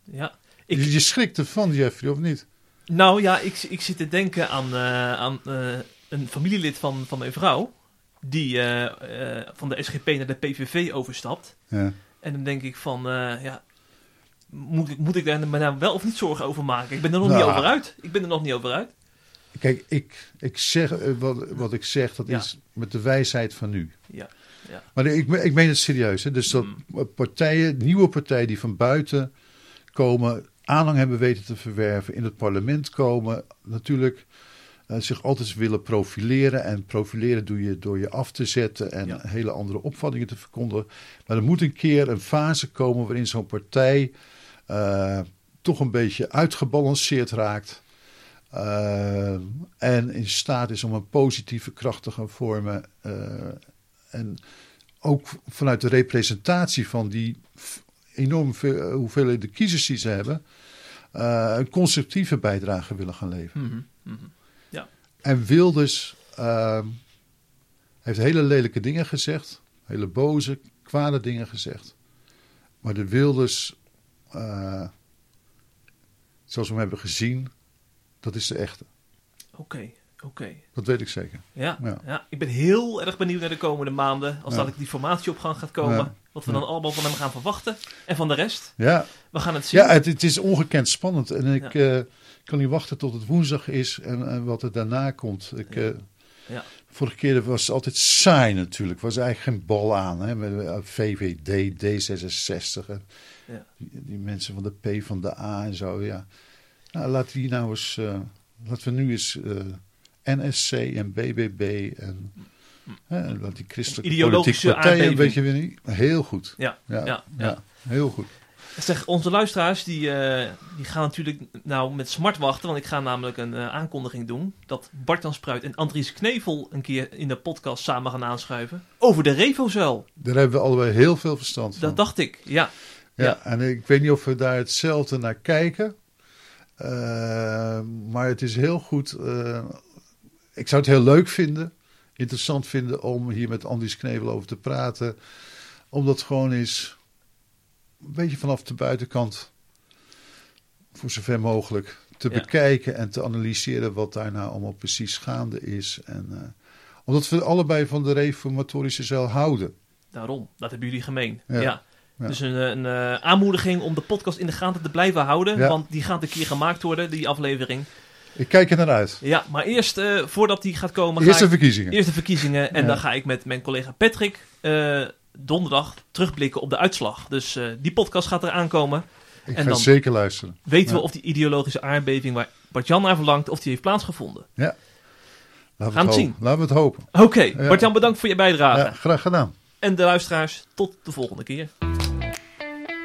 Ja. Je, Ik, je schrikt ervan, Jeffrey, of niet? nou ja, ik, ik zit te denken aan, eh, aan eh, een familielid van, van mijn vrouw. Die van de SGP naar de PVV overstapt. Ja. En dan denk ik van, ja, moet ik, moet ik daar me nou wel of niet zorgen over maken? Ik ben er nog Nou. niet over uit. Ik ben er nog niet over uit. Kijk, ik, ik zeg, eh, wat, wat ik zeg, dat Ja. is met de wijsheid van nu. Ja, ja. Maar ik, ik meen het serieus. Hè? Dus dat Mm. partijen, nieuwe partijen die van buiten komen, aanhang hebben weten te verwerven, in het parlement komen, natuurlijk eh, zich altijd willen profileren. En profileren doe je door je af te zetten en Ja. hele andere opvattingen te verkondigen. Maar er moet een keer een fase komen waarin zo'n partij eh, toch een beetje uitgebalanceerd raakt. eh, en in staat is om een positieve kracht te gaan vormen. eh, en ook vanuit de representatie van die f- enorm veel, hoeveelheid de kiezers die ze hebben, een constructieve bijdrage willen gaan leveren. Mhm, mhm. En Wilders eh, heeft hele lelijke dingen gezegd, hele boze, kwade dingen gezegd. Maar de Wilders, eh, zoals we hem hebben gezien, dat is de echte. Oké, oké. Dat weet ik zeker. Ja, ja. Ja. ik ben heel erg benieuwd naar de komende maanden. Als Ja. dadelijk die formatie op gang gaat komen. Wat we dan allemaal van hem gaan verwachten. En van de rest. Ja, We gaan het zien. ja het, het is ongekend spannend. En ik eh, kan niet wachten tot het woensdag is en, en wat er daarna komt. Ik, eh, Ja. Vorige keer was het altijd saai natuurlijk. was eigenlijk geen bal aan. Hè? Met VVD, D66. En Ja. die, die mensen van de P van de A en zo. Ja. Nou, laten we hier nou eens. eh, laten we nu eens eh, NSC en BBB en. hè, en laat die christelijke Ideologische politieke partijen een beetje weer niet. Heel goed. Ja, Ja, ja, heel goed. Zeg, onze luisteraars die, eh, die gaan natuurlijk nou met smart wachten. Want ik ga namelijk een aankondiging doen. Dat Bart-Jan Spruit en Andries Knevel een keer in de podcast samen gaan aanschuiven. Over de Revozuil. Daar hebben we allebei heel veel verstand van. Dat dacht ik, ja. Ja, en ik weet niet of we daar hetzelfde naar kijken. Eh, maar het is heel goed. eh, ik zou het heel leuk vinden, interessant vinden om hier met Andries Knevel over te praten. Omdat het gewoon is, een beetje vanaf de buitenkant, voor zover mogelijk, te Ja. bekijken en te analyseren wat daar nou allemaal precies gaande is. En, eh, omdat we allebei van de reformatorische zeil houden. Daarom, dat hebben jullie gemeen. Ja. Ja. Ja. Dus een, een eh, aanmoediging om de podcast in de gaten te blijven houden. Ja. Want die gaat een keer gemaakt worden, die aflevering. Ik kijk er naar uit. Ja, maar eerst, eh, voordat die gaat komen... Eerst de verkiezingen. Eerst de verkiezingen. En Ja. dan ga ik met mijn collega Patrick eh, donderdag terugblikken op de uitslag. Dus die podcast gaat eraan komen. Ik En ga dan zeker luisteren. Weten we of die ideologische aardbeving waar Bart-Jan naar verlangt, of die heeft plaatsgevonden. Ja. Laten we Gaan het het zien. hopen. Laten we het hopen. Oké, Ja. Bart-Jan bedankt voor je bijdrage. Graag gedaan. En de luisteraars, tot de volgende keer.